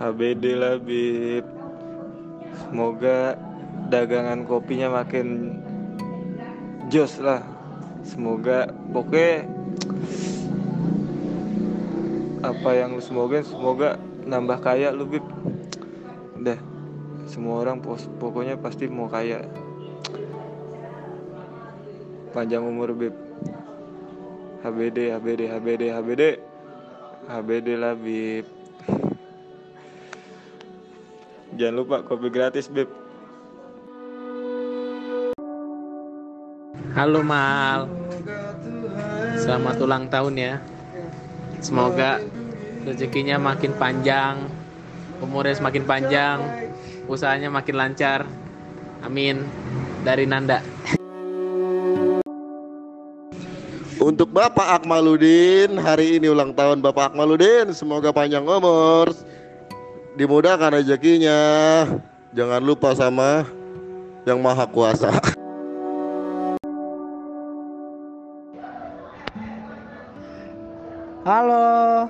HBD lah Bib Semoga dagangan kopinya makin jos lah. Semoga pokoknya apa yang lu semoga semoga nambah kaya lu Bib. Udah semua orang pokoknya pasti mau kaya. Panjang umur Bib. HBD HBD HBD HBD HBD lah Bib Jangan lupa kopi gratis Bib Halo Mal. Selamat ulang tahun ya. Semoga rezekinya makin panjang Umurnya semakin panjang Usahanya makin lancar. Amin. Dari Nanda. Untuk Bapak Akmaludin, hari ini ulang tahun Bapak Akmaludin, semoga panjang umur, dimudahkan rezekinya. Jangan lupa sama yang maha kuasa. Halo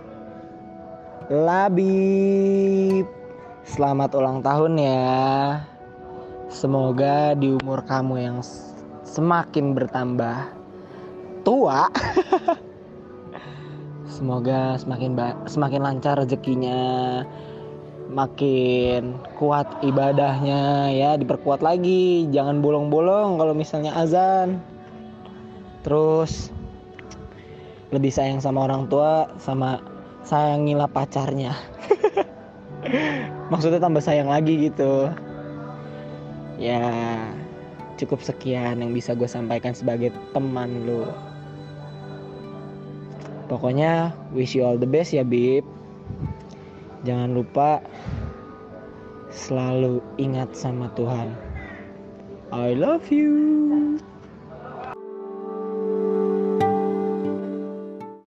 Labib Selamat ulang tahun ya Semoga di umur kamu yang semakin bertambah tua Semoga semakin semakin lancar rezekinya Makin kuat ibadahnya ya Diperkuat lagi. Jangan bolong-bolong kalau misalnya azan. Terus lebih sayang sama orang tua sama sayangilah pacarnya. Maksudnya tambah sayang lagi gitu. Ya cukup sekian yang bisa gue sampaikan sebagai teman lu. Pokoknya wish you all the best ya Bib jangan lupa selalu ingat sama Tuhan. I love you